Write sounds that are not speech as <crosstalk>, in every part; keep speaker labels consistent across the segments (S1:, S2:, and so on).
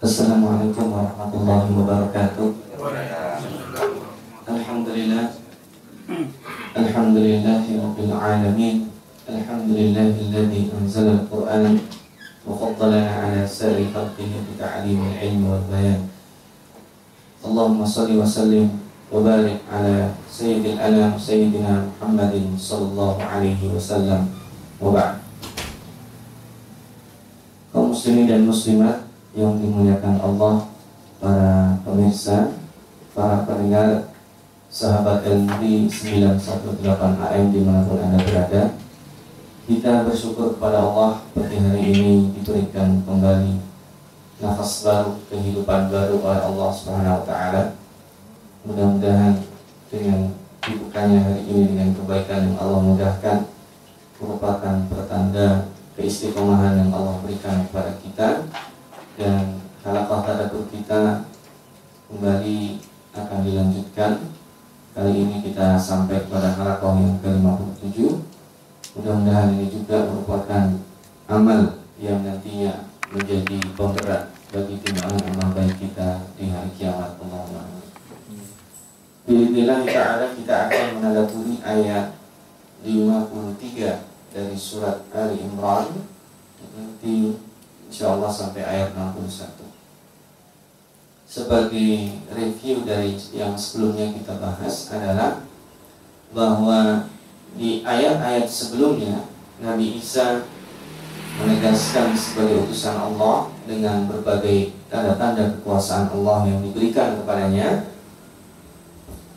S1: Assalamualaikum warahmatullahi wabarakatuh. Alhamdulillah. Alhamdulillahirabbil alamin. Alhamdulillahilladzi anzala al-Qur'an wa faddalana ala sa'iri khalqihi bi ta'limil ilmi wal bayan. Allahumma salli wa sallim wa barik ala sayyidil anam sayyidina Muhammadin sallallahu alaihi wasallam. Wa ba'd. Kaum muslimin dan muslimat yang dimuliakan Allah, para pemirsa, para pendengar sahabat LMD 918 AM di mana pun Anda berada kita bersyukur kepada Allah pada hari ini diberikan kembali nafas baru, kehidupan baru oleh Allah Subhanahu wa taala. Mudah-mudahan dengan dibukanya hari ini dengan kebaikan yang Allah mudahkan merupakan pertanda keistiqomahan yang Allah berikan kepada kita dan halaqah tadabbur kita kembali akan dilanjutkan. Kali ini kita sampai kepada halaqah yang ke-57. Mudah-mudahan ini juga merupakan amal yang nantinya menjadi pemberat bagi timbangan amal baik kita di hari kiamat Allahumma Bismillah ta'ala kita akan menadaburi ayat 53 dari surat Ali Imran nanti insya Allah sampai ayat 61 sebagai review dari yang sebelumnya kita bahas adalah bahwa di ayat-ayat sebelumnya Nabi Isa menegaskan sebagai utusan Allah dengan berbagai tanda-tanda kekuasaan Allah yang diberikan kepadanya.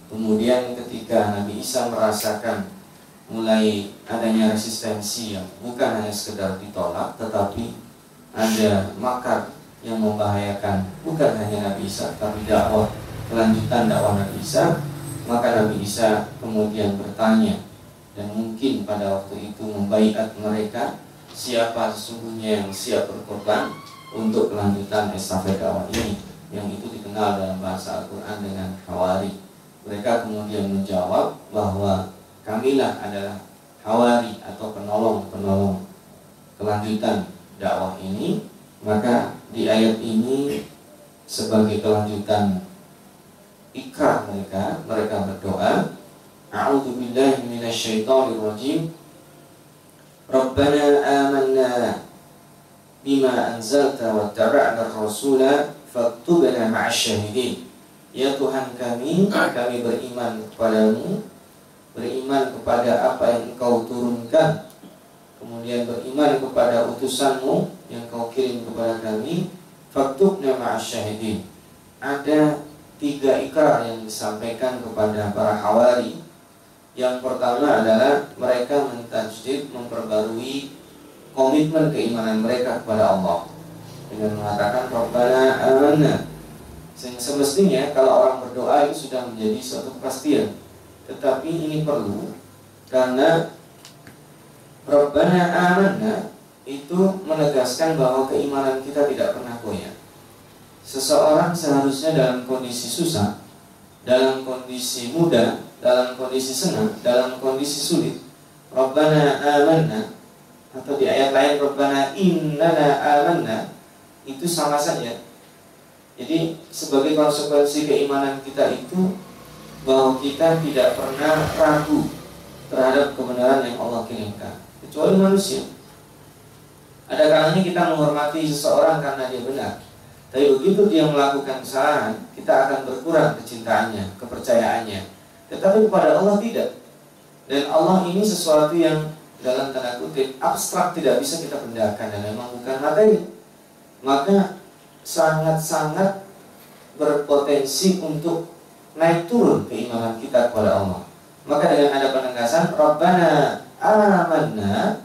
S1: Kemudian ketika Nabi Isa merasakan mulai adanya resistensi yang bukan hanya sekedar ditolak tetapi ada makar yang membahayakan bukan hanya Nabi Isa tapi dakwah kelanjutan dakwah Nabi Isa maka Nabi Isa kemudian bertanya dan mungkin pada waktu itu membaiat mereka siapa sesungguhnya yang siap berkorban untuk kelanjutan estafet dakwah ini yang itu dikenal dalam bahasa Al-Quran dengan hawari mereka kemudian menjawab bahwa kamilah adalah hawari atau penolong-penolong kelanjutan dakwah ini. Maka di ayat ini sebagai kelanjutan ikrar mereka mereka berdoa. A'udzu billahi minasyaitonir rajim. Rabbana amanna bima anzalta wa taba'na ar-rasula faktubna ma'asyahidin Ya Tuhan kami kami beriman kepadamu beriman kepada apa yang engkau turunkan. Kemudian beriman kepada utusanmu yang kau kirim kepada kami. Faktubna ma'asyahidin ada tiga ikrar yang disampaikan kepada para hawari. Yang pertama adalah mereka mentajdid memperbarui komitmen keimanan mereka kepada Allah. Dengan mengatakan Rabbana amanna. Semestinya kalau orang berdoa itu sudah menjadi suatu kepastian. Tetapi ini perlu karena Rabbana amanna itu menegaskan bahwa keimanan kita tidak pernah goyah. Seseorang seharusnya dalam kondisi susah, dalam kondisi muda, dalam kondisi senang, dalam kondisi sulit. Rabbana amanna atau di ayat lain Rabbana innana amanna itu sama saja. Jadi sebagai konsekuensi keimanan kita itu bahwa kita tidak pernah ragu terhadap kebenaran yang Allah kirimkan kecuali manusia. Ada kalanya kita menghormati seseorang karena dia benar. Tapi begitu dia melakukan kesalahan, kita akan berkurang kecintaannya, kepercayaannya. Tetapi kepada Allah tidak. Dan Allah ini sesuatu yang dalam tanda kutip abstrak tidak bisa kita bendakan dan memang bukan materi. Maka sangat-sangat berpotensi untuk naik turun keimanan kita kepada Allah. Maka dengan ada penegasan Rabbana amanna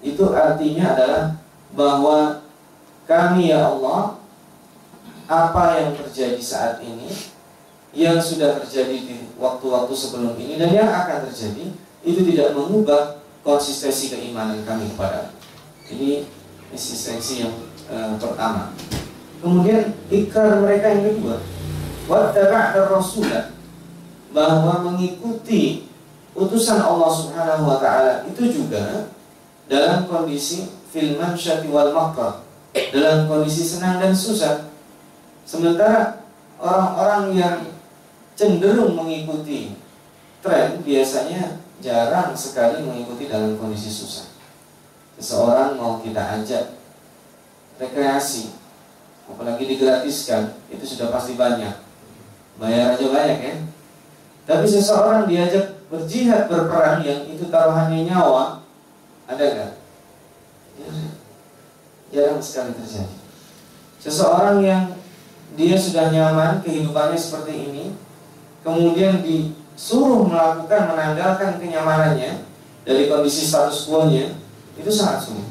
S1: itu artinya adalah bahwa kami ya Allah apa yang terjadi saat ini yang sudah terjadi di waktu-waktu sebelum ini dan yang akan terjadi itu tidak mengubah konsistensi keimanan kami kepada ini konsistensi yang e, pertama. Kemudian ikrar mereka yang kedua. Wattaba'na rasulah bahwa mengikuti utusan Allah Subhanahu wa taala itu juga dalam kondisi filman syati wal makar dalam kondisi senang dan susah Sementara orang-orang yang cenderung mengikuti tren biasanya jarang sekali mengikuti dalam kondisi susah. Seseorang mau kita ajak rekreasi, apalagi digratiskan, itu sudah pasti banyak. Bayar aja banyak ya. Tapi seseorang diajak berjihad berperang yang itu taruhannya nyawa, ada nggak? Ya, jarang sekali terjadi. Seseorang yang dia sudah nyaman kehidupannya seperti ini, kemudian disuruh melakukan menanggalkan kenyamanannya dari kondisi status quo-nya, itu sangat sulit.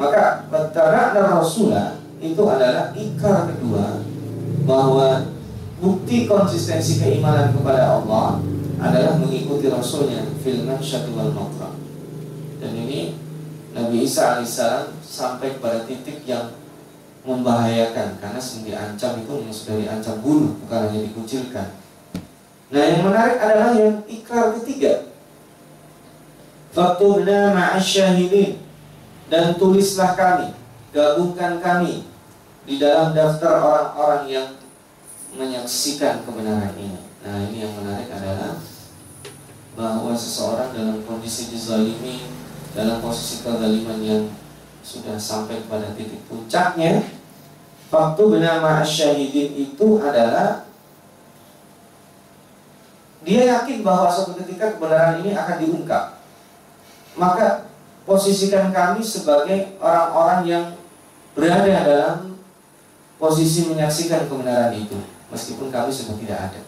S1: Maka dan Rasulullah itu adalah ikrar kedua bahwa bukti konsistensi keimanan kepada Allah adalah mengikuti Rasulnya filman syatu wal Dan ini Nabi Isa alaihissalam sampai pada titik yang membahayakan karena yang diancam itu sudah diancam bunuh bukan hanya dikucilkan. Nah yang menarik adalah yang ikrar ketiga. Faktubna ma'asyahidin dan tulislah kami, gabungkan kami di dalam daftar orang-orang yang menyaksikan kebenaran ini. Nah ini yang menarik adalah bahwa seseorang dalam kondisi dizalimi, dalam posisi kezaliman yang sudah sampai pada titik puncaknya. Waktu bernama syahidin itu adalah dia yakin bahwa suatu ketika kebenaran ini akan diungkap. Maka posisikan kami sebagai orang-orang yang berada dalam posisi menyaksikan kebenaran itu meskipun kami sudah tidak ada.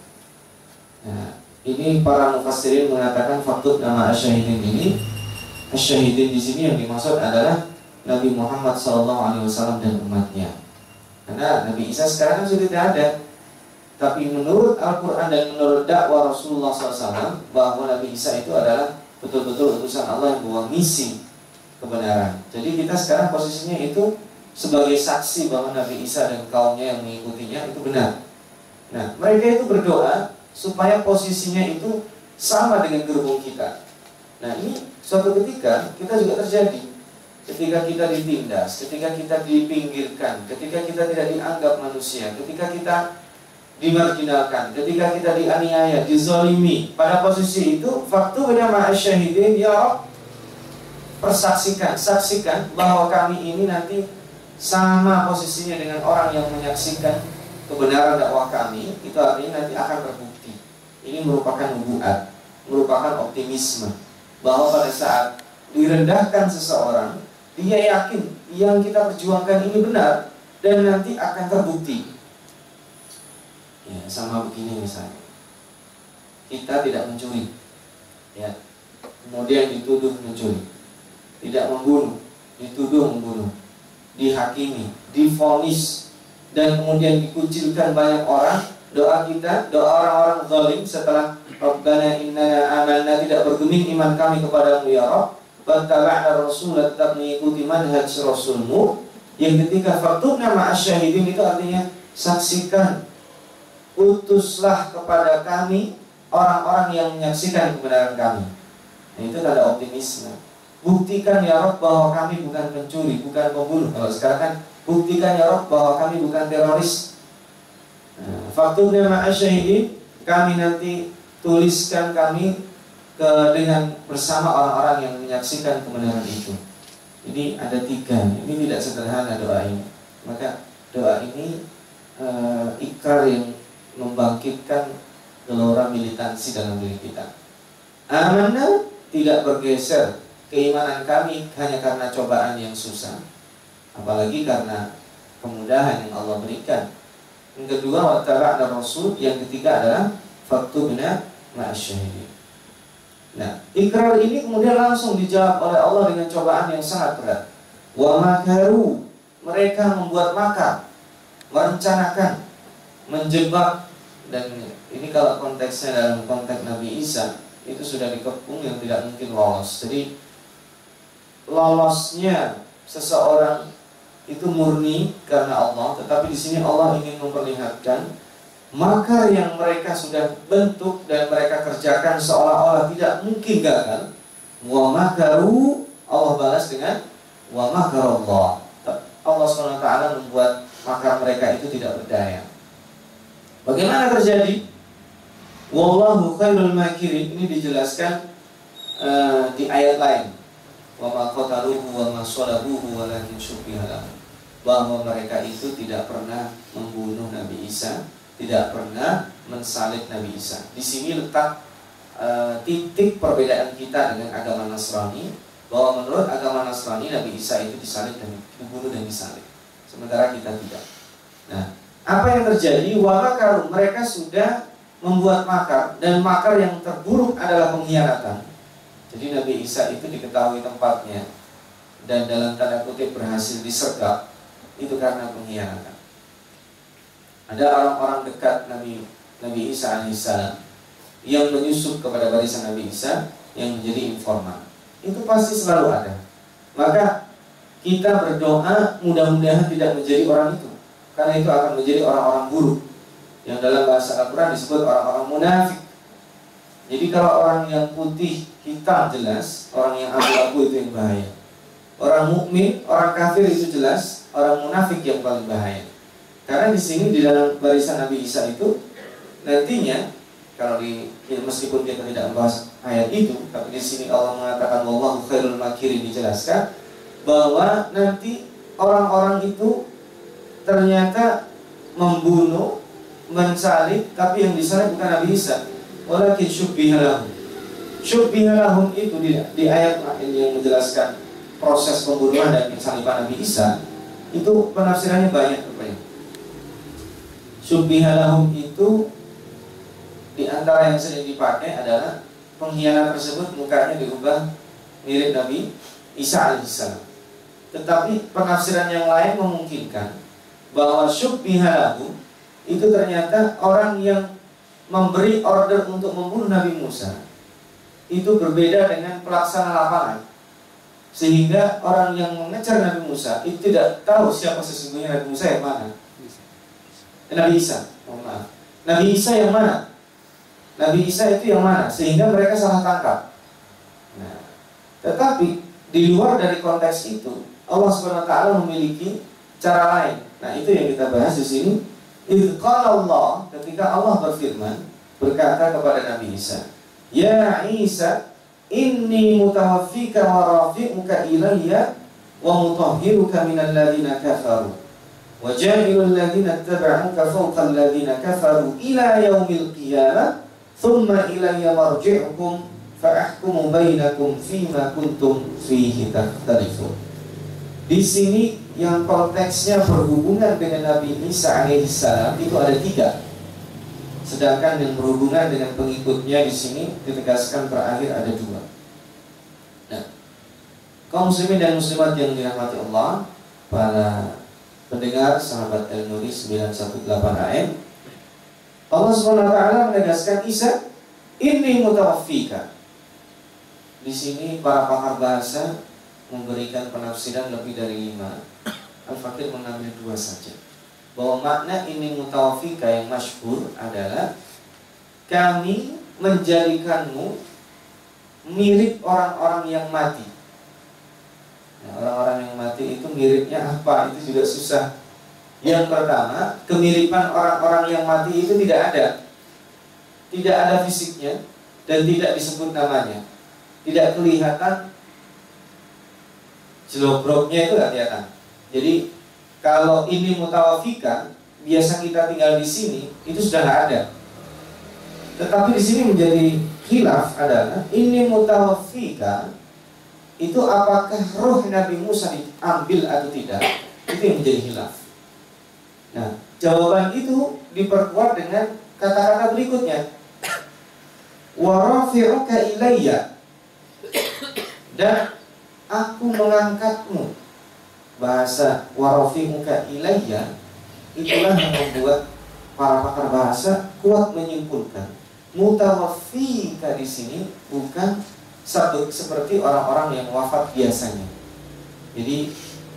S1: Nah, ini para mufassirin mengatakan faktur nama asyahidin ini. Asyahidin di sini yang dimaksud adalah Nabi Muhammad SAW dan umatnya. Karena Nabi Isa sekarang sudah tidak ada. Tapi menurut Al-Quran dan menurut dakwah Rasulullah SAW bahwa Nabi Isa itu adalah betul-betul utusan Allah yang bawa misi kebenaran. Jadi kita sekarang posisinya itu sebagai saksi bahwa Nabi Isa dan kaumnya yang mengikutinya itu benar. Nah, mereka itu berdoa supaya posisinya itu sama dengan gerbong kita. Nah, ini suatu ketika kita juga terjadi ketika kita ditindas, ketika kita dipinggirkan, ketika kita tidak dianggap manusia, ketika kita dimarginalkan, ketika kita dianiaya, dizolimi, pada posisi itu faktu bernama syahidin ya persaksikan, saksikan bahwa kami ini nanti sama posisinya dengan orang yang menyaksikan kebenaran dakwah kami, itu artinya nanti akan terbukti. Ini merupakan nubuat, merupakan optimisme bahwa pada saat direndahkan seseorang, dia yakin yang kita perjuangkan ini benar dan nanti akan terbukti. Ya, sama begini misalnya. Kita tidak mencuri. Ya. Kemudian dituduh mencuri. Tidak membunuh, dituduh membunuh. Dihakimi, difonis dan kemudian dikucilkan banyak orang doa kita, doa orang-orang zalim setelah Rabbana inna amalna tidak bergeming iman kami kepada ya Rabb Wattaba'na Rasul tetap mengikuti manhaj Rasulmu Yang ketika Fatubna ma'asyahidin itu artinya Saksikan. Utuslah kepada kami Orang-orang yang menyaksikan kebenaran kami. Nah itu ada optimisme. Buktikan ya Rob bahwa kami bukan pencuri Bukan pembunuh. Kalau sekarang kan Buktikan ya Rob bahwa kami bukan teroris. Nah, Fatubna ma'asyahidin Kami nanti tuliskan kami ke dengan bersama orang-orang yang menyaksikan kebenaran itu. Ini ada tiga. Ini tidak sederhana doa ini. Maka doa ini e, ikrar yang membangkitkan gelora militansi dalam diri kita. Amanah tidak bergeser keimanan kami hanya karena cobaan yang susah, apalagi karena kemudahan yang Allah berikan. Yang kedua, dan Rasul. Yang ketiga adalah faktu bina ma'asyahidin. Nah, ikrar ini kemudian langsung dijawab oleh Allah dengan cobaan yang sangat berat. Wa makaru, mereka membuat makar, merencanakan, menjebak dan ini kalau konteksnya dalam konteks Nabi Isa itu sudah dikepung yang tidak mungkin lolos. Jadi lolosnya seseorang itu murni karena Allah, tetapi di sini Allah ingin memperlihatkan maka yang mereka sudah bentuk dan mereka kerjakan seolah-olah tidak mungkin gagal wa makaru Allah balas dengan wa makarallah Allah SWT membuat makar mereka itu tidak berdaya. Bagaimana terjadi? Wallahu khairul makirin. Ini dijelaskan uh, di ayat lain. Wa ma qataluhu wa ma salabuhu walakin syubbiha bahwa mereka itu tidak pernah membunuh Nabi Isa, tidak pernah mensalib Nabi Isa. Di sini letak uh, titik perbedaan kita dengan agama Nasrani bahwa menurut agama Nasrani Nabi Isa itu disalib dan dibunuh dan disalib. Sementara kita tidak. Nah, apa yang terjadi? Wamakaru mereka sudah membuat makar dan makar yang terburuk adalah pengkhianatan. Jadi Nabi Isa itu diketahui tempatnya dan dalam tanda kutip berhasil disergap itu karena pengkhianatan. Ada orang-orang dekat Nabi Nabi Isa alaihissalam yang menyusup kepada barisan Nabi Isa yang menjadi informan. Itu pasti selalu ada. Maka kita berdoa mudah-mudahan tidak menjadi orang itu. Karena itu akan menjadi orang-orang buruk yang dalam bahasa Al-Quran disebut orang-orang munafik. Jadi kalau orang yang putih hitam jelas, orang yang abu-abu itu yang bahaya. Orang mukmin, orang kafir itu jelas, orang munafik yang paling bahaya. Karena di sini di dalam barisan Nabi Isa itu nantinya kalau di ya meskipun kita tidak membahas ayat itu, tapi di sini Allah mengatakan wallahu khairul makirin dijelaskan bahwa nanti orang-orang itu ternyata membunuh, mensalib, tapi yang disalib bukan Nabi Isa, walakin syubbihalahum. Syubbihalahum itu di, di ayat yang menjelaskan proses pembunuhan dan pensaliban Nabi Isa itu penafsirannya banyak rupanya. Syubbihalahum itu di antara yang sering dipakai adalah pengkhianat tersebut mukanya diubah mirip Nabi Isa alaihissalam. Tetapi penafsiran yang lain memungkinkan bahwa syubbihalahu itu ternyata orang yang memberi order untuk membunuh Nabi Musa itu berbeda dengan pelaksana lapangan. Sehingga orang yang mengejar Nabi Musa itu tidak tahu siapa sesungguhnya Nabi Musa yang mana. Nabi Isa. Nabi Isa yang mana? Nabi Isa itu yang mana? Sehingga mereka salah tangkap. Nah, tetapi di luar dari konteks itu, Allah SWT memiliki cara lain. Nah, itu yang kita bahas di sini. Kalau Allah ketika Allah berfirman berkata kepada Nabi Isa, "Ya Isa, inni mutawaffika wa rafi'uka ilayya wa mutahhiruka minal ladzina kafaru ladzina ittaba'uka fawqa alladzina kafaru ila yaumil qiyamah thumma ilayya marji'ukum fa ahkumu bainakum fima kuntum fihi takhtalifun." Di sini yang konteksnya berhubungan dengan Nabi Isa alaihissalam itu ada tiga. Sedangkan yang berhubungan dengan pengikutnya di sini ditegaskan terakhir ada dua. Nah, kaum muslimin dan muslimat yang dirahmati Allah, para pendengar sahabat El Nuri 918 AM, Allah SWT menegaskan Isa ini mutawaffika. Di sini para pakar bahasa memberikan penafsiran lebih dari lima Al-Fakir mengambil dua saja bahwa makna ini mutawafika yang masyhur adalah kami menjadikanmu mirip orang-orang yang mati. Nah, orang-orang yang mati itu miripnya apa? Itu juga susah. Yang pertama, kemiripan orang-orang yang mati itu tidak ada. Tidak ada fisiknya dan tidak disebut namanya. Tidak kelihatan Jelobroknya itu nggak kelihatan. Jadi kalau ini mutawafika, biasa kita tinggal di sini, itu sudah nggak ada. Tetapi di sini menjadi khilaf adalah ini mutawafika itu apakah roh Nabi Musa diambil atau tidak? Itu yang menjadi khilaf. Nah, jawaban itu diperkuat dengan kata-kata berikutnya. Warafi'uka ilayya dan aku mengangkatmu bahasa warofimuka ilayya itulah yang membuat para pakar bahasa kuat menyimpulkan mutawafika di sini bukan satu seperti orang-orang yang wafat biasanya. Jadi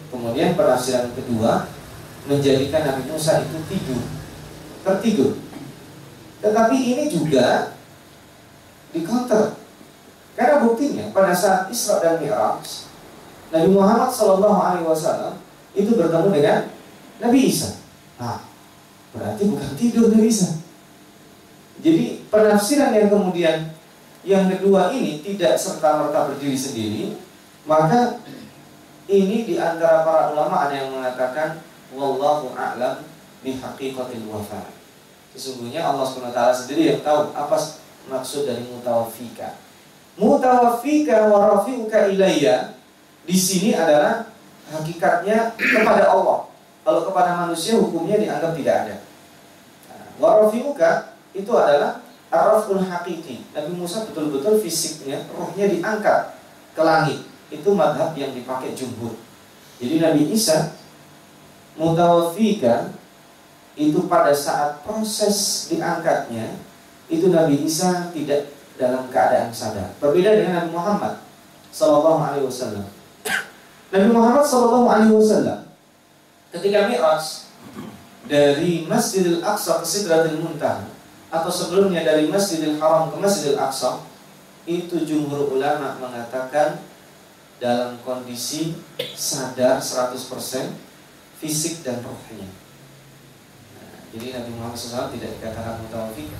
S1: kemudian penafsiran kedua menjadikan Nabi Musa itu tidur, tertidur. Tetapi ini juga di counter karena buktinya pada saat Isra dan Mi'raj, Nabi Muhammad Shallallahu Alaihi Wasallam itu bertemu dengan Nabi Isa. Nah, berarti bukan tidur Nabi Isa. Jadi penafsiran yang kemudian yang kedua ini tidak serta merta berdiri sendiri, maka ini di antara para ulama ada yang mengatakan wallahu a'lam bihaqiqatil wafa. Sesungguhnya Allah SWT sendiri yang tahu apa maksud dari mutawafika. Mutawafika wa rafi'uka ilayya di sini adalah hakikatnya kepada Allah. Kalau kepada manusia hukumnya dianggap tidak ada. Nah, Warafiuka itu adalah araful hakiki. Nabi Musa betul-betul fisiknya, rohnya diangkat ke langit. Itu madhab yang dipakai jumhur. Jadi Nabi Isa mutawafika itu pada saat proses diangkatnya itu Nabi Isa tidak dalam keadaan sadar. Berbeda dengan Nabi Muhammad Sallallahu Alaihi Wasallam. Nabi Muhammad Sallallahu Alaihi Wasallam ketika Mi'raj dari Masjidil Aqsa ke Sidratil Muntaha atau sebelumnya dari Masjidil Haram ke Masjidil Aqsa itu jumhur ulama mengatakan dalam kondisi sadar 100% fisik dan rohnya. Nah, jadi Nabi Muhammad SAW tidak dikatakan mutawafika.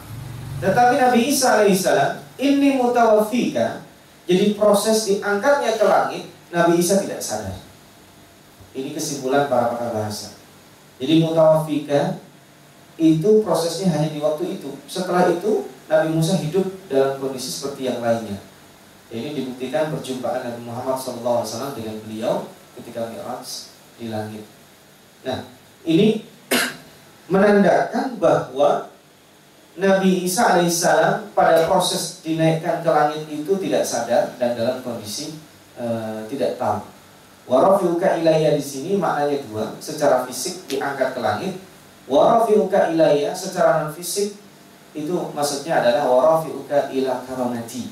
S1: Tetapi Nabi Isa alaihissalam ini mutawafika. Jadi proses diangkatnya ke langit Nabi Isa tidak sadar. Ini kesimpulan para pakar bahasa. Jadi mutawafika itu prosesnya hanya di waktu itu. Setelah itu Nabi Musa hidup dalam kondisi seperti yang lainnya. Ini dibuktikan perjumpaan Nabi Muhammad SAW dengan beliau ketika Mi'raj di langit. Nah, ini <clears throat> menandakan bahwa Nabi Isa alaihissalam pada proses dinaikkan ke langit itu tidak sadar dan dalam kondisi Eh, tidak tahu. Warafiuka ilayya di sini maknanya dua, secara fisik diangkat ke langit. Warafiuka ilayya secara non fisik itu maksudnya adalah warafiuka ila karamati.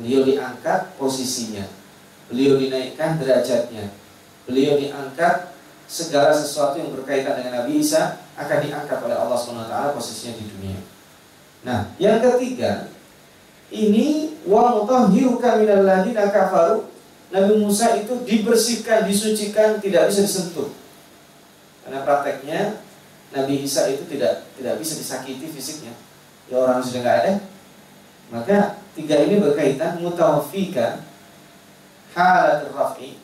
S1: Beliau diangkat posisinya. Beliau dinaikkan derajatnya. Beliau diangkat segala sesuatu yang berkaitan dengan Nabi Isa akan diangkat oleh Allah SWT posisinya di dunia. Nah, yang ketiga, ini wa mutahhiruka minal ladina kafaru Nabi Musa itu dibersihkan, disucikan, tidak bisa disentuh. Karena prakteknya Nabi Isa itu tidak tidak bisa disakiti fisiknya. Ya orang sudah nggak ada. Maka tiga ini berkaitan mutawafika halatul rafi.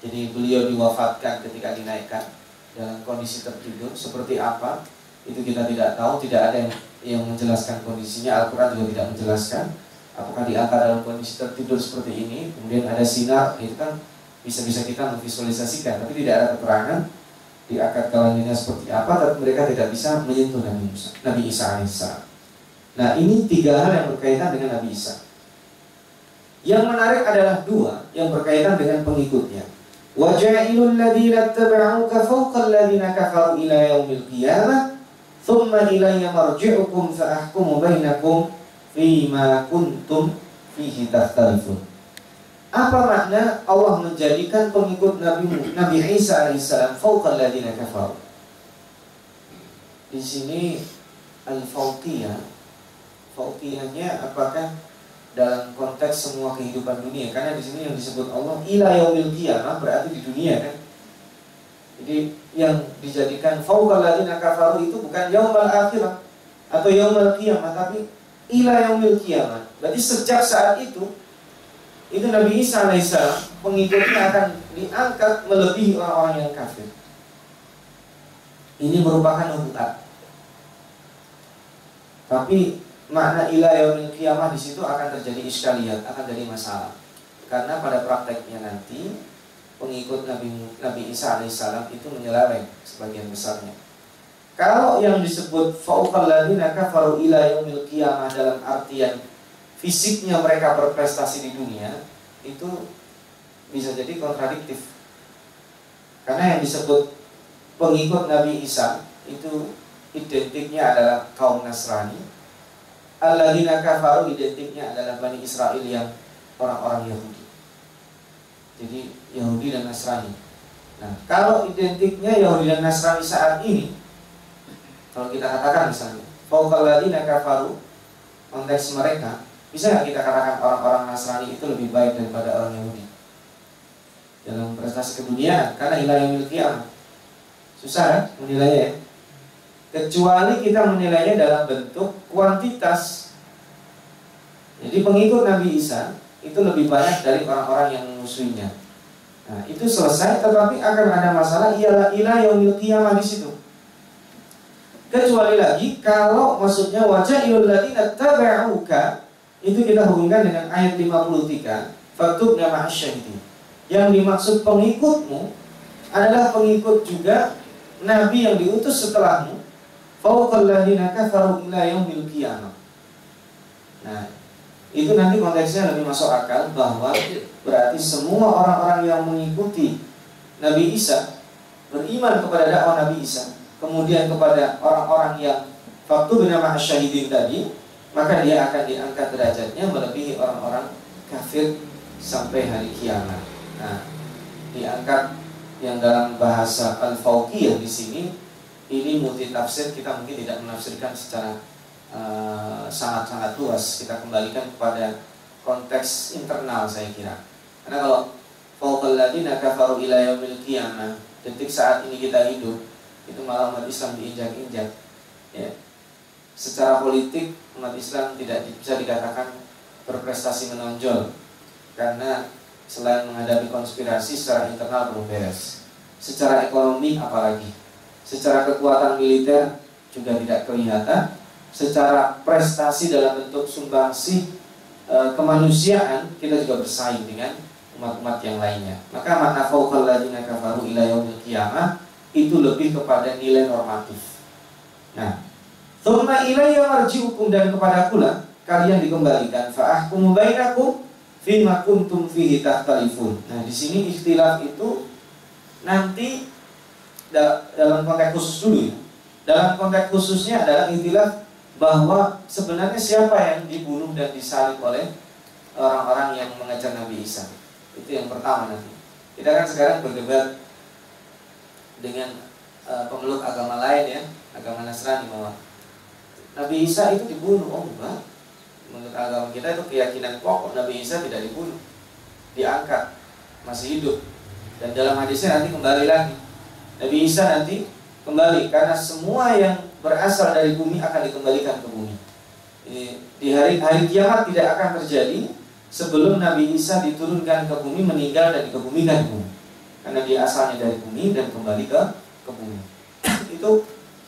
S1: Jadi beliau diwafatkan ketika dinaikkan dalam kondisi tertidur seperti apa itu kita tidak tahu, tidak ada yang, yang menjelaskan kondisinya. Al-Quran juga tidak menjelaskan apakah diangkat dalam kondisi tertidur seperti ini kemudian ada sinar itu kan bisa-bisa kita memvisualisasikan tapi tidak ada keterangan di akad kelaminnya seperti apa tapi mereka tidak bisa menyentuh Nabi Musa Nabi Isa alaihissalam nah ini tiga hal yang berkaitan dengan Nabi Isa. Yang menarik adalah dua yang berkaitan dengan pengikutnya. Waja'ilul ladzina tabauka fawqa alladzina kafaru ila yaumil qiyamah thumma ilayya marji'ukum fa ahkumu bainakum fima kuntum fihi tahtalifun. Apa makna Allah menjadikan pengikut Nabi Nabi Isa alaihissalam fauqal ladina kafaru? Di sini al-fauqiyah fauqiyahnya apakah dalam konteks semua kehidupan dunia karena di sini yang disebut Allah ila yaumil qiyamah berarti di dunia kan jadi yang dijadikan fauqal ladina kafaru itu bukan yaumal akhirah atau yaumal qiyamah tapi ila yaumil kiamat. Berarti sejak saat itu itu Nabi Isa alaihissalam pengikutnya akan diangkat melebihi orang-orang yang kafir. Ini merupakan nubuat. Tapi makna ila yaumil kiamat di situ akan terjadi iskaliat, akan jadi masalah. Karena pada prakteknya nanti pengikut Nabi Nabi Isa alaihissalam itu menyeleweng sebagian besarnya. Kalau yang disebut fauqal ladzina kafaru ila yaumil qiyamah dalam artian fisiknya mereka berprestasi di dunia itu bisa jadi kontradiktif. Karena yang disebut pengikut Nabi Isa itu identiknya adalah kaum Nasrani. Alladzina kafaru identiknya adalah Bani Israel yang orang-orang Yahudi. Jadi Yahudi dan Nasrani. Nah, kalau identiknya Yahudi dan Nasrani saat ini kalau kita katakan misalnya, Fauqaladina kafaru konteks mereka, bisa nggak kita katakan orang-orang Nasrani itu lebih baik daripada orang Yahudi? Dalam prestasi keduniaan, karena hilang yang miliki Susah kan menilainya ya? kecuali kita menilainya dalam bentuk kuantitas. Jadi pengikut Nabi Isa itu lebih banyak dari orang-orang yang memusuhinya. Nah, itu selesai tetapi akan ada masalah ialah ilah yang qiyamah di situ. Kecuali lagi kalau maksudnya wajah ladina tabauka itu kita hubungkan dengan ayat 53 faktub nama syahidin. Yang dimaksud pengikutmu adalah pengikut juga nabi yang diutus setelahmu. Nah, itu nanti konteksnya lebih masuk akal bahwa berarti semua orang-orang yang mengikuti Nabi Isa beriman kepada dakwah Nabi Isa, kemudian kepada orang-orang yang waktu bernama syahidin tadi, maka dia akan diangkat derajatnya melebihi orang-orang kafir sampai hari kiamat. Nah, diangkat yang dalam bahasa al-fauqiyah di sini ini multi tafsir kita mungkin tidak menafsirkan secara uh, sangat-sangat luas. Kita kembalikan kepada konteks internal saya kira. Karena kalau fauqal ladina kafaru ila yaumil qiyamah detik saat ini kita hidup itu malah umat Islam diinjak-injak ya. Secara politik umat Islam tidak bisa dikatakan berprestasi menonjol karena selain menghadapi konspirasi secara internal belum beres secara ekonomi apalagi secara kekuatan militer juga tidak kelihatan, secara prestasi dalam bentuk sumbangsi e, kemanusiaan kita juga bersaing dengan umat-umat yang lainnya. Maka makna fauqal ladzina kafaru ila yaumil itu lebih kepada nilai normatif. Nah, thumma ilayya marji'ukum dan kepada pula kalian dikembalikan fa ahkumu bainakum fima kuntum fihi tahtalifun. Nah, di sini istilah itu nanti dalam konteks khusus dulu ya. Dalam konteks khususnya adalah intilah bahwa sebenarnya siapa yang dibunuh dan disalib oleh orang-orang yang mengejar Nabi Isa. Itu yang pertama nanti. Kita kan sekarang berdebat dengan uh, pemeluk agama lain ya, agama Nasrani bahwa Nabi Isa itu dibunuh. Oh enggak. Menurut agama kita itu keyakinan pokok Nabi Isa tidak dibunuh. Diangkat, masih hidup. Dan dalam hadisnya nanti kembali lagi Nabi Isa nanti kembali karena semua yang berasal dari bumi akan dikembalikan ke bumi. Di hari hari kiamat tidak akan terjadi sebelum Nabi Isa diturunkan ke bumi, meninggal dan dikebumikan ke bumi. Karena dia asalnya dari bumi dan kembali ke ke bumi. Itu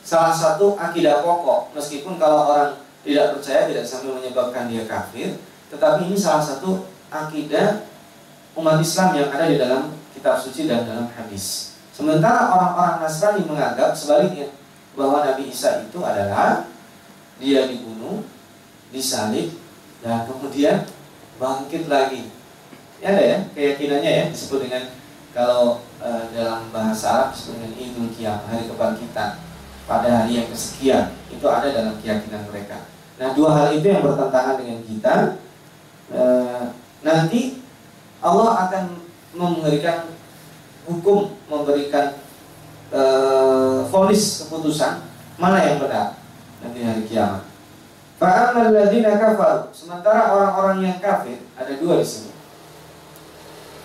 S1: salah satu akidah pokok. Meskipun kalau orang tidak percaya tidak sampai menyebabkan dia kafir, tetapi ini salah satu akidah umat Islam yang ada di dalam kitab suci dan dalam hadis. Sementara orang-orang Nasrani menganggap sebaliknya bahwa Nabi Isa itu adalah dia dibunuh, disalib, dan kemudian bangkit lagi. Ya ada ya keyakinannya ya disebut dengan kalau e, dalam bahasa Arab disebut dengan Idul Qiyam, hari kebangkitan pada hari yang kesekian. Itu ada dalam keyakinan mereka. Nah, dua hal itu yang bertentangan dengan kita. E, nanti Allah akan memberikan hukum memberikan vonis uh, keputusan mana yang benar nanti hari kiamat. Kafar Sementara orang-orang yang kafir Ada dua di sini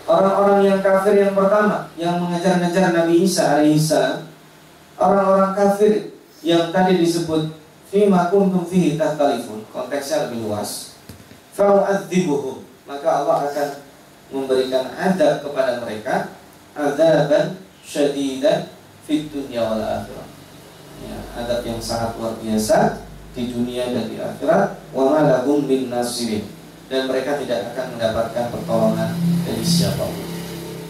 S1: Orang-orang yang kafir yang pertama Yang mengejar-ngejar Nabi Isa alaihissalam Orang-orang kafir Yang tadi disebut Fima kuntum fihi tahtalifun Konteksnya lebih luas. Fa'u'adzibuhum. Maka Allah akan memberikan adab kepada mereka azaban syadidan fit dunya wal akhirah. Ya, adab yang sangat luar biasa di dunia dan di akhirat. Wa ma lahum min nasirin. Dan mereka tidak akan mendapatkan pertolongan dari siapa pun.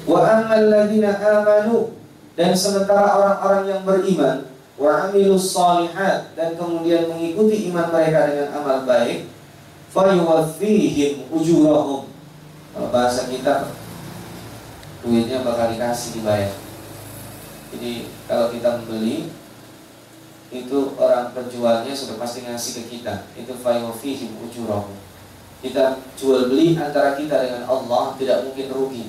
S1: Wa ammal ladzina amanu dan sementara orang-orang yang beriman wa amilus salihat dan kemudian mengikuti iman mereka dengan amal baik fayuwaffihim ujurahum. Bahasa kita duitnya bakal dikasih dibayar. Jadi kalau kita membeli itu orang penjualnya sudah pasti ngasih ke kita. Itu fayofihim ujurahum. Kita jual beli antara kita dengan Allah tidak mungkin rugi.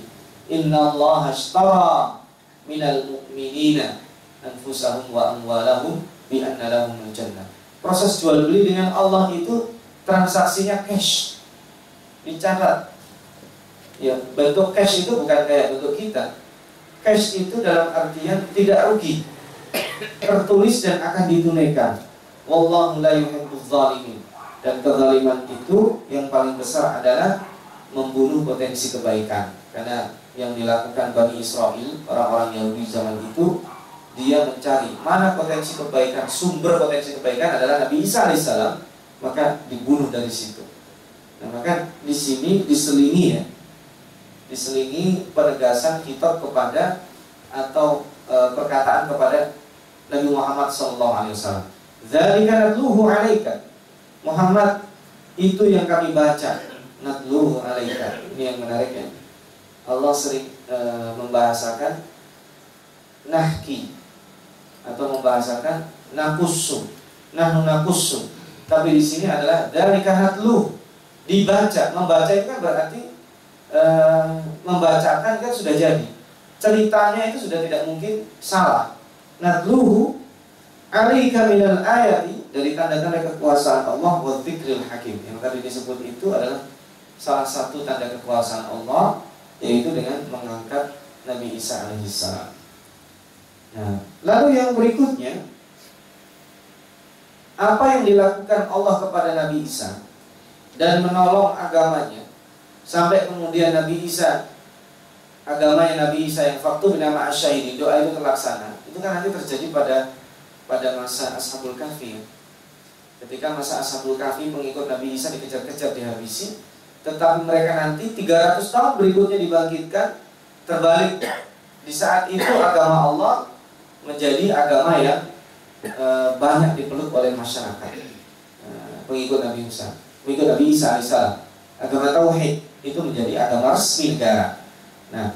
S1: Inna Allah ashtara minal mu'minina anfusahum wa amwalahum bi anna lahum jannah proses jual beli dengan Allah itu transaksinya cash dicatat Ya, bentuk cash itu bukan kayak bentuk kita. Cash itu dalam artian tidak rugi. tertulis dan akan ditunaikan. Wallahu la yuhibbuz zalimin. Dan kezaliman itu yang paling besar adalah membunuh potensi kebaikan. Karena yang dilakukan Bani Israel, orang-orang Yahudi zaman itu, dia mencari mana potensi kebaikan, sumber potensi kebaikan adalah Nabi Isa alaihissalam, maka dibunuh dari situ. Nah, maka di sini diselingi ya, diselingi penegasan kitab kepada atau e, perkataan kepada Nabi Muhammad SAW. Zalika natluhu alaika. Muhammad itu yang kami baca. Natluhu alaika. Ini yang menariknya. Allah sering e, membahasakan nahki atau membahasakan nakusu. Nahnu nakusu. Tapi di sini adalah dari natluhu dibaca. Membaca itu kan berarti e, membacakan kan sudah jadi ceritanya itu sudah tidak mungkin salah. Natluhu alaika minal ayati dari tanda-tanda kekuasaan Allah wa hakim. Yang tadi disebut itu adalah salah satu tanda kekuasaan Allah yaitu dengan mengangkat Nabi Isa alaihissalam. Nah, lalu yang berikutnya apa yang dilakukan Allah kepada Nabi Isa dan menolong agamanya sampai kemudian Nabi Isa agama yang Nabi Isa yang faktu bernama asyahidi doa itu terlaksana itu kan nanti terjadi pada pada masa Ashabul Kahfi ketika masa Ashabul Kahfi pengikut Nabi Isa dikejar-kejar dihabisi tetapi mereka nanti 300 tahun berikutnya dibangkitkan terbalik di saat itu agama Allah menjadi agama yang e, banyak dipeluk oleh masyarakat e, pengikut Nabi Musa pengikut Nabi Isa alaihissalam agama tauhid itu menjadi agama resmi negara Nah,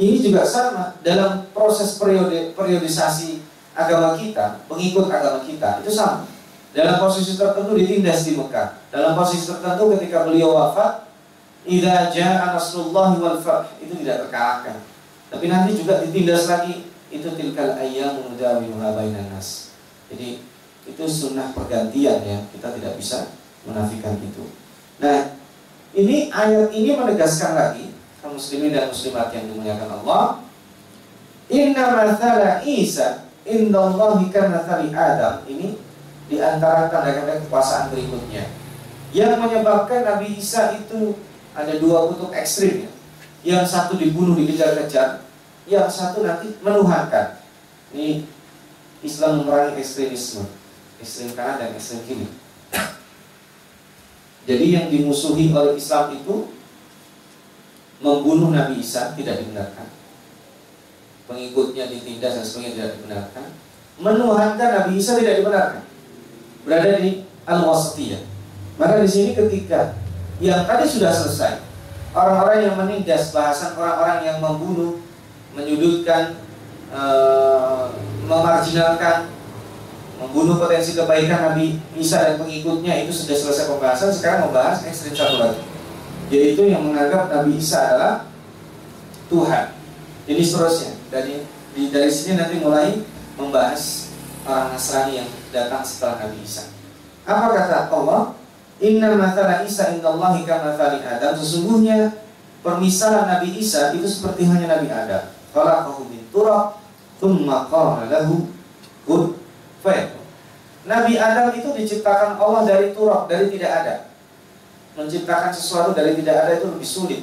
S1: ini juga sama dalam proses periode periodisasi agama kita, pengikut agama kita itu sama. Dalam posisi tertentu ditindas di Mekah. Dalam posisi tertentu ketika beliau wafat, idza jaa nasrullahi wal fath itu tidak terkalahkan. Tapi nanti juga ditindas lagi itu tilkal ayyamu nudawiluha bainan nas. Jadi itu sunnah pergantian ya, kita tidak bisa menafikan itu. Nah, ini ayat ini menegaskan lagi kaum muslimin dan muslimat yang dimuliakan Allah Inna mathala Isa Indallahi kamathali Adam Ini di antara tanda-tanda kekuasaan berikutnya Yang menyebabkan Nabi Isa itu ada dua kutub ekstrim ya. Yang satu dibunuh, dikejar-kejar Yang satu nanti menuhankan Ini Islam memerangi ekstremisme Ekstrem kanan dan ekstrem kiri Jadi yang dimusuhi oleh Islam itu membunuh Nabi Isa tidak dibenarkan. Pengikutnya ditindas dan sebagainya tidak dibenarkan. Menuhankan Nabi Isa tidak dibenarkan. Berada di al-wasatiyah. Maka di sini ketika yang tadi sudah selesai, orang-orang yang menindas bahasan orang-orang yang membunuh, menyudutkan, e, memarjinalkan, membunuh potensi kebaikan Nabi Isa dan pengikutnya itu sudah selesai pembahasan. Sekarang membahas ekstrim satu lagi yaitu yang menganggap Nabi Isa adalah Tuhan. Jadi seterusnya dari di, dari sini nanti mulai membahas orang Nasrani yang datang setelah Nabi Isa. Apa kata Allah? Inna mathala Isa indallahi kamathali Adam. Sesungguhnya permisalan Nabi Isa itu seperti hanya Nabi Adam. Khalaqahu min turab, thumma qala lahu kun Nabi Adam itu diciptakan Allah dari turab, dari tidak ada menciptakan sesuatu dari tidak ada itu lebih sulit.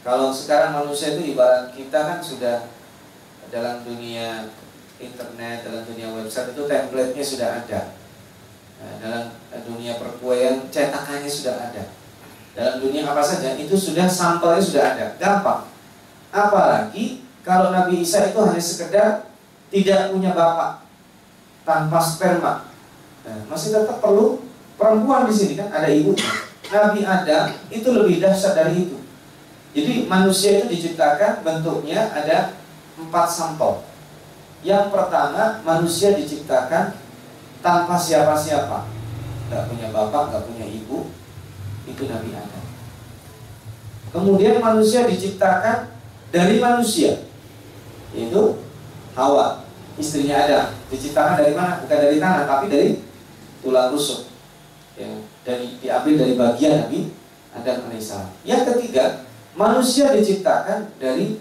S1: Kalau sekarang manusia itu ibarat kita kan sudah dalam dunia internet, dalam dunia website itu template-nya sudah ada. Dalam dunia perkuaian cetakannya sudah ada. Dalam dunia apa saja itu sudah sampelnya sudah ada, gampang. Apalagi kalau Nabi Isa itu hanya sekedar tidak punya bapak tanpa sperma, nah, masih tetap perlu perempuan di sini kan ada ibunya. Nabi Adam itu lebih dahsyat dari itu. Jadi manusia itu diciptakan bentuknya ada empat sampel. Yang pertama manusia diciptakan tanpa siapa-siapa, nggak punya bapak, nggak punya ibu, itu Nabi Adam. Kemudian manusia diciptakan dari manusia, yaitu Hawa, istrinya Adam. Diciptakan dari mana? Bukan dari tanah, tapi dari tulang rusuk. Ya dari diambil dari bagian Nabi Adam alaihissalam. Yang ketiga, manusia diciptakan dari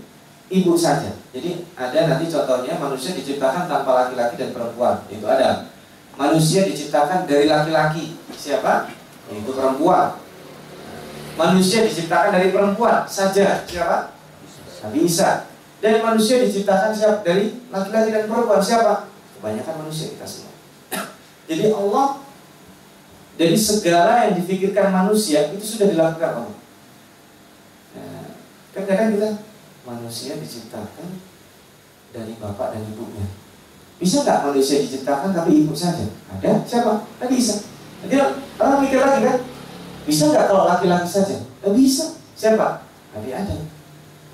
S1: ibu saja. Jadi ada nanti contohnya manusia diciptakan tanpa laki-laki dan perempuan. Itu ada. Manusia diciptakan dari laki-laki. Siapa? Itu perempuan. Manusia diciptakan dari perempuan saja. Siapa? Nabi Isa. Dan manusia diciptakan siapa? Dari laki-laki dan perempuan. Siapa? Kebanyakan manusia kita semua. <coughs> Jadi Allah dari segala yang difikirkan manusia itu sudah dilakukan Allah. Nah, kan kadang kita manusia diciptakan dari bapak dan ibunya. Bisa nggak manusia diciptakan tapi ibu saja? Ada? Siapa? Tidak bisa. Jadi orang mikir lagi kan? Bisa nggak kalau laki-laki saja? Tidak bisa. Siapa? Nabi ada.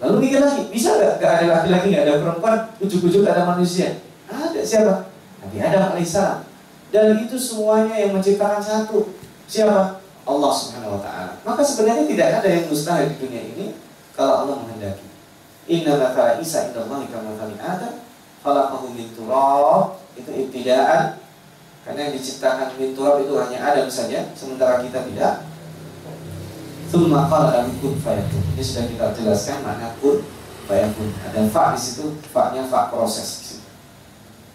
S1: Lalu mikir lagi, bisa nggak? Gak ada laki-laki, nggak ada perempuan, ujuk-ujuk ada manusia? Ada siapa? Nabi Adam alaihissalam. Dan itu semuanya yang menciptakan satu. Siapa? Allah Subhanahu wa taala. Maka sebenarnya tidak ada yang mustahil di dunia ini kalau Allah menghendaki. Inna matala Isa indallahi kama Adam khalaqahu min turab. Itu ibtidaan karena yang diciptakan min turab itu hanya Adam saja, sementara kita tidak. Tsumma qala kun fayakun. Ini sudah kita jelaskan makna kun fayakun. Ada fa di situ, fa-nya fa proses.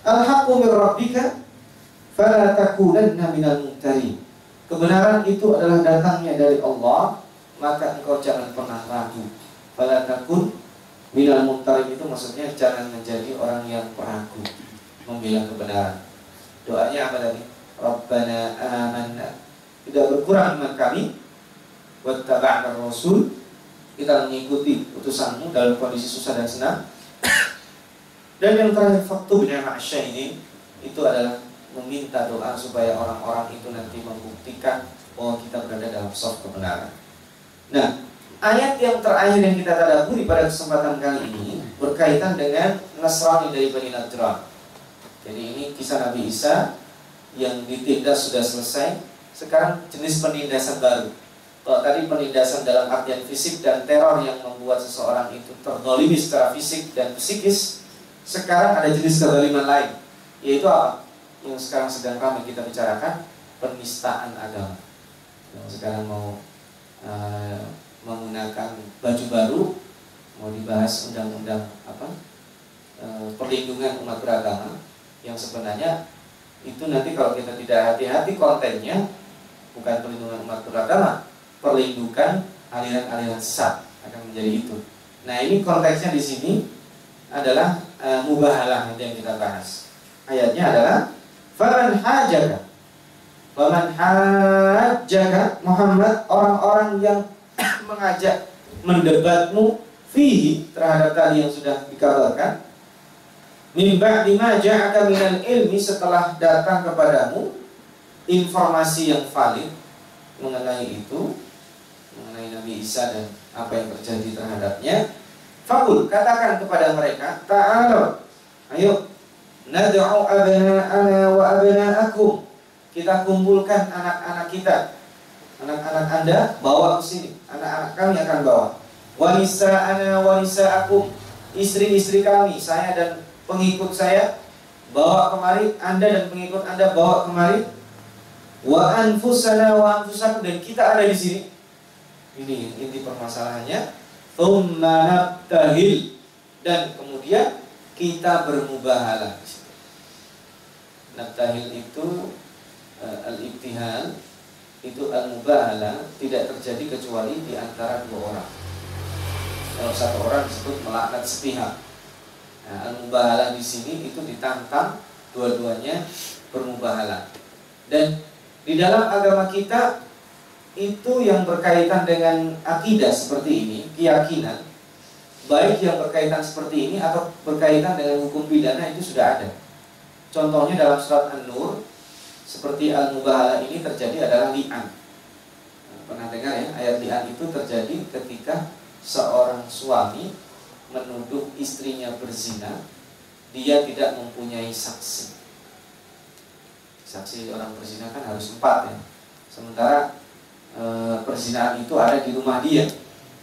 S1: Al-haqqu min rabbika fala takunanna minal mumtarin. Kebenaran itu adalah datangnya dari Allah, maka engkau jangan pernah ragu. Fala takun minal mumtarin itu maksudnya jangan menjadi orang yang peragu membela kebenaran. Doanya apa tadi? Rabbana amanna. Tidak berkurang iman kami wattaba'na rasul kita mengikuti utusanmu dalam kondisi susah dan senang dan yang terakhir faktu bin ini itu adalah meminta doa supaya orang-orang itu nanti membuktikan bahwa kita berada dalam soft kebenaran. Nah, ayat yang terakhir yang kita tadaburi pada kesempatan kali ini berkaitan dengan Nasrani dari Bani Najran. Jadi ini kisah Nabi Isa yang ditindas sudah selesai. Sekarang jenis penindasan baru. Kalau tadi penindasan dalam artian fisik dan teror yang membuat seseorang itu terdolimi secara fisik dan psikis, sekarang ada jenis kezaliman lain, yaitu apa? yang sekarang sedang ramai kita bicarakan penistaan agama. Yang sekarang mau uh, menggunakan baju baru, mau dibahas undang-undang apa uh, perlindungan umat beragama, yang sebenarnya itu nanti kalau kita tidak hati-hati kontennya bukan perlindungan umat beragama, perlindungan aliran-aliran sesat akan menjadi itu. Nah ini konteksnya di sini adalah uh, mubahalah yang kita bahas. Ayatnya adalah Faman hajaka Faman hajaka Muhammad orang-orang yang mengajak mendebatmu fihi terhadap tadi yang sudah dikabarkan min ba'di ma ja'aka minal ilmi setelah datang kepadamu informasi yang valid mengenai itu mengenai Nabi Isa dan apa yang terjadi terhadapnya Fakul katakan kepada mereka Ta'ala Ayo Nad'u abna'ana wa abna'akum. Kita kumpulkan anak-anak kita. Anak-anak Anda bawa ke sini. Anak-anak kami akan bawa. Wa nisa'ana wa nisa'akum. Istri-istri kami, saya dan pengikut saya bawa kemari, Anda dan pengikut Anda bawa kemari. Wa anfusana wa anfusakum dan kita ada di sini. Ini inti permasalahannya. Thumma nabtahil dan kemudian kita bermubahalah Nabtahil itu uh, al-ibtihal itu al-mubahala tidak terjadi kecuali di antara dua orang. Kalau satu orang disebut melaknat sepihak. Nah, al-mubahala di sini itu ditantang dua-duanya bermubahala. Dan di dalam agama kita itu yang berkaitan dengan akidah seperti ini, keyakinan, baik yang berkaitan seperti ini atau berkaitan dengan hukum pidana itu sudah ada. Contohnya dalam surat An-Nur seperti al-mubahala ini terjadi adalah li'an. Pernah dengar ya, ayat li'an itu terjadi ketika seorang suami menuduh istrinya berzina, dia tidak mempunyai saksi. Saksi orang berzina kan harus empat ya. Sementara e, perzinahan itu ada di rumah dia,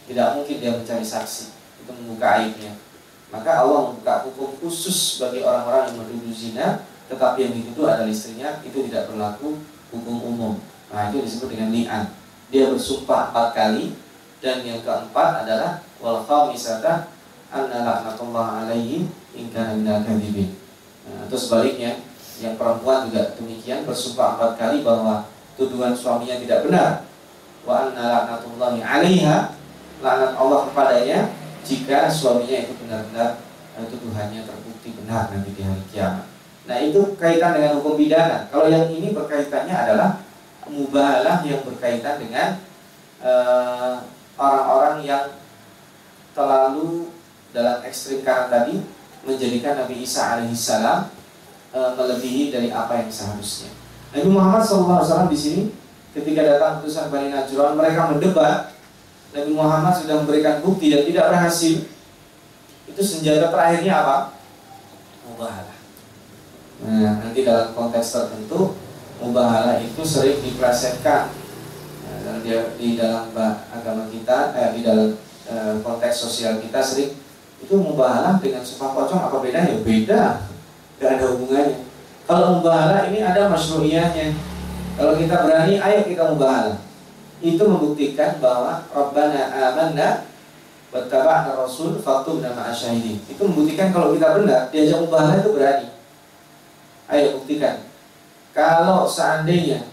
S1: tidak mungkin dia mencari saksi, itu membuka aibnya. Maka Allah membuka hukum khusus bagi orang-orang yang menuduh zina, tetapi yang dituduh adalah istrinya, itu tidak berlaku hukum umum. Nah itu disebut dengan li'an. Dia bersumpah empat kali, dan yang keempat adalah wal khamisata anna laknatullah alaihi in kana minal kadhibin. Nah, atau sebaliknya, yang perempuan juga demikian bersumpah empat kali bahwa tuduhan suaminya tidak benar. Wa anna laknatullahi alaiha laknat Allah kepadanya jika suaminya itu benar-benar eh, tuduhannya terbukti benar nanti di hari kiamat. Nah itu kaitan dengan hukum pidana. Kalau yang ini berkaitannya adalah mubahalah yang berkaitan dengan eh, orang-orang uh, yang terlalu dalam ekstrim kanan tadi menjadikan Nabi Isa alaihissalam e, melebihi dari apa yang seharusnya. Nabi Muhammad SAW di sini ketika datang utusan Bani Najran mereka mendebat Nabi Muhammad sudah memberikan bukti dan tidak berhasil. Itu senjata terakhirnya apa? Mubahalah. Nah, nanti dalam konteks tertentu mubahalah itu sering diplesetkan nah, di dalam agama kita, eh, di dalam eh, konteks sosial kita sering itu mubahalah dengan sumpah pocong apa bedanya? Beda, gak ada hubungannya. Kalau mubahalah ini ada masyruiyahnya. Kalau kita berani, ayo kita mubahalah. Itu membuktikan bahwa Rabbana amanna wattaba'na rasul faktubna ma'asyahidin. Itu membuktikan kalau kita benar, diajak mubahalah itu berani. Ayo buktikan. Kalau seandainya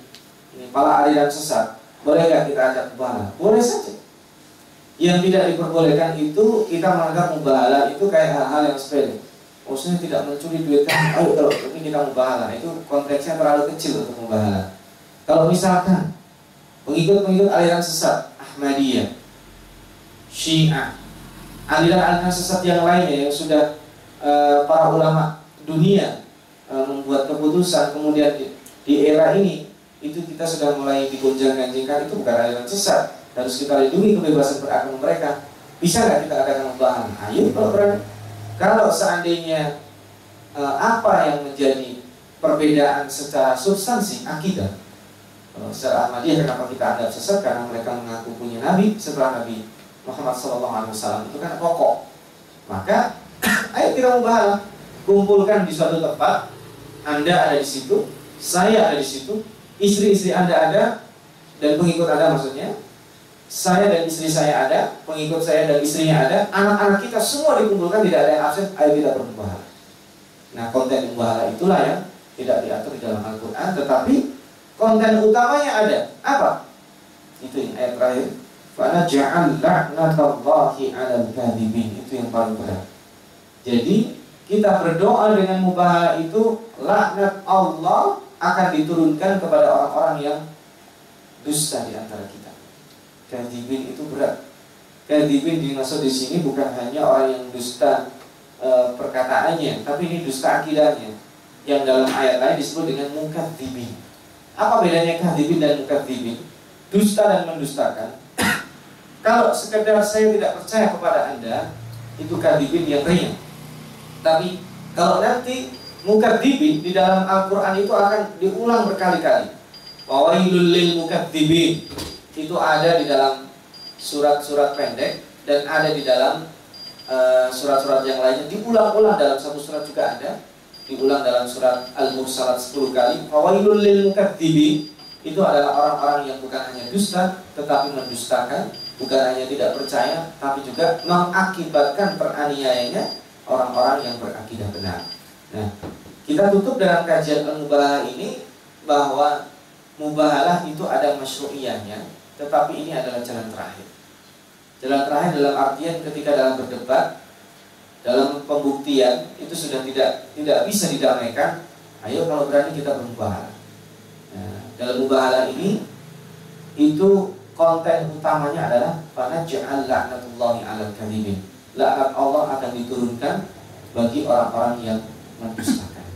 S1: ini pala aliran sesat, boleh nggak kita ajak mubahalah? Boleh saja yang tidak diperbolehkan itu kita menganggap mubahala itu kayak hal-hal yang sepele. Maksudnya tidak mencuri duit kan, ayo kalau ini kita mubahala itu konteksnya terlalu kecil untuk mubahala. Kalau misalkan pengikut-pengikut aliran sesat Ahmadiyah, Syiah, aliran-aliran sesat yang lainnya yang sudah uh, para ulama dunia membuat keputusan kemudian di, di era ini itu kita sudah mulai digonjang-ganjingkan itu bukan aliran sesat harus kita lindungi kebebasan beragama mereka. Bisa nggak kita adakan pembahasan? Ayo kalau. Kalau seandainya uh, apa yang menjadi perbedaan secara substansi akidah uh, secara Ahmadiyah kenapa kita anggap sesat karena mereka mengaku punya Nabi setelah Nabi Muhammad SAW itu kan pokok maka <coughs> ayo kita membahas kumpulkan di suatu tempat Anda ada di situ saya ada di situ istri-istri Anda ada dan pengikut Anda maksudnya saya dan istri saya ada, pengikut saya dan istrinya ada, anak-anak kita semua dikumpulkan tidak ada yang absen, ayo kita bermubahalah. Nah konten mubahalah itulah yang tidak diatur di dalam Al-Quran, tetapi konten utamanya ada. Apa? Itu yang ayat terakhir. Fana ja'al la'natallahi 'alal kadhibin. Itu yang paling berat. Jadi kita berdoa dengan mubahalah itu laknat Allah akan diturunkan kepada orang-orang yang dusta di antara kita. Kadibin itu berat. Kadibin dimaksud di sini bukan hanya orang yang dusta e, perkataannya, tapi ini dusta akidahnya. Yang dalam ayat lain disebut dengan mukadzibin. Apa bedanya kadibin dan mukadzibin? Dusta dan mendustakan. Kalau sekedar saya tidak percaya kepada Anda, itu kadibin yang ringan. Tapi kalau nanti mukadzibin di dalam Al-Quran itu akan diulang berkali-kali. Wawailul lil mukadzibin itu ada di dalam surat-surat pendek dan ada di dalam eh, surat-surat uh, yang lainnya. Diulang-ulang dalam satu surat juga ada. Diulang dalam surat Al-Mursalat 10 kali. Fawailul lil mukadzibin itu adalah orang-orang yang bukan hanya dusta tetapi mendustakan. Bukan hanya tidak percaya tapi juga mengakibatkan peraniayanya orang-orang yang berakidah benar. Nah, kita tutup dalam kajian al-mubahalah ini bahwa mubahalah itu ada masyru'iyahnya tetapi ini adalah jalan terakhir. Jalan terakhir dalam artian ketika dalam berdebat, dalam pembuktian itu sudah tidak tidak bisa didamaikan. Ayo kalau berani kita bermubahalah. Nah, dalam mubahalah ini itu konten utamanya adalah pada ja'al laknatullahi alal kadhibin. Laknat Allah akan diturunkan bagi orang-orang yang mendustakan.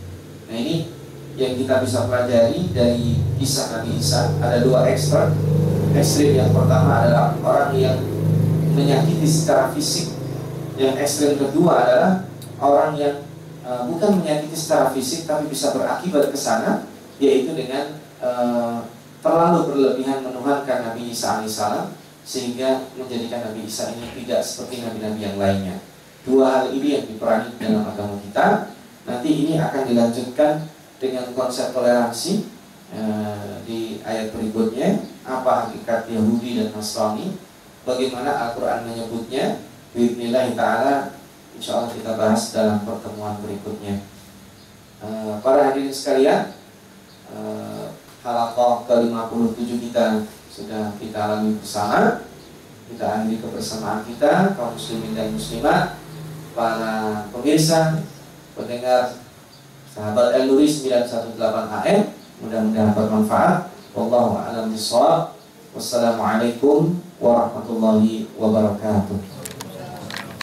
S1: Nah ini yang kita bisa pelajari dari kisah Nabi Isa. Ada dua ekstrak ekstrim yang pertama adalah orang yang menyakiti secara fisik. Yang ekstrim kedua adalah orang yang uh, bukan menyakiti secara fisik tapi bisa berakibat ke sana yaitu dengan uh, terlalu berlebihan menuhankan Nabi Isa alaihissalam sehingga menjadikan Nabi Isa ini tidak seperti nabi-nabi yang lainnya. Dua hal ini yang diperangi dalam agama kita. Nanti ini akan dilanjutkan dengan konsep toleransi uh, di ayat berikutnya apa hakikat Yahudi dan Nasrani, bagaimana Al-Quran menyebutnya, Bismillah ta'ala insya Allah kita bahas dalam pertemuan berikutnya. Uh, para hadirin sekalian, uh, halakoh ke-57 kita sudah kita alami bersama. Kita akhiri kebersamaan kita, kaum muslimin dan muslimat, para pemirsa, pendengar sahabat El Nuri 918 AM. Mudah-mudahan bermanfaat. Wallahu a'lam. Wassalamualaikum warahmatullahi wabarakatuh.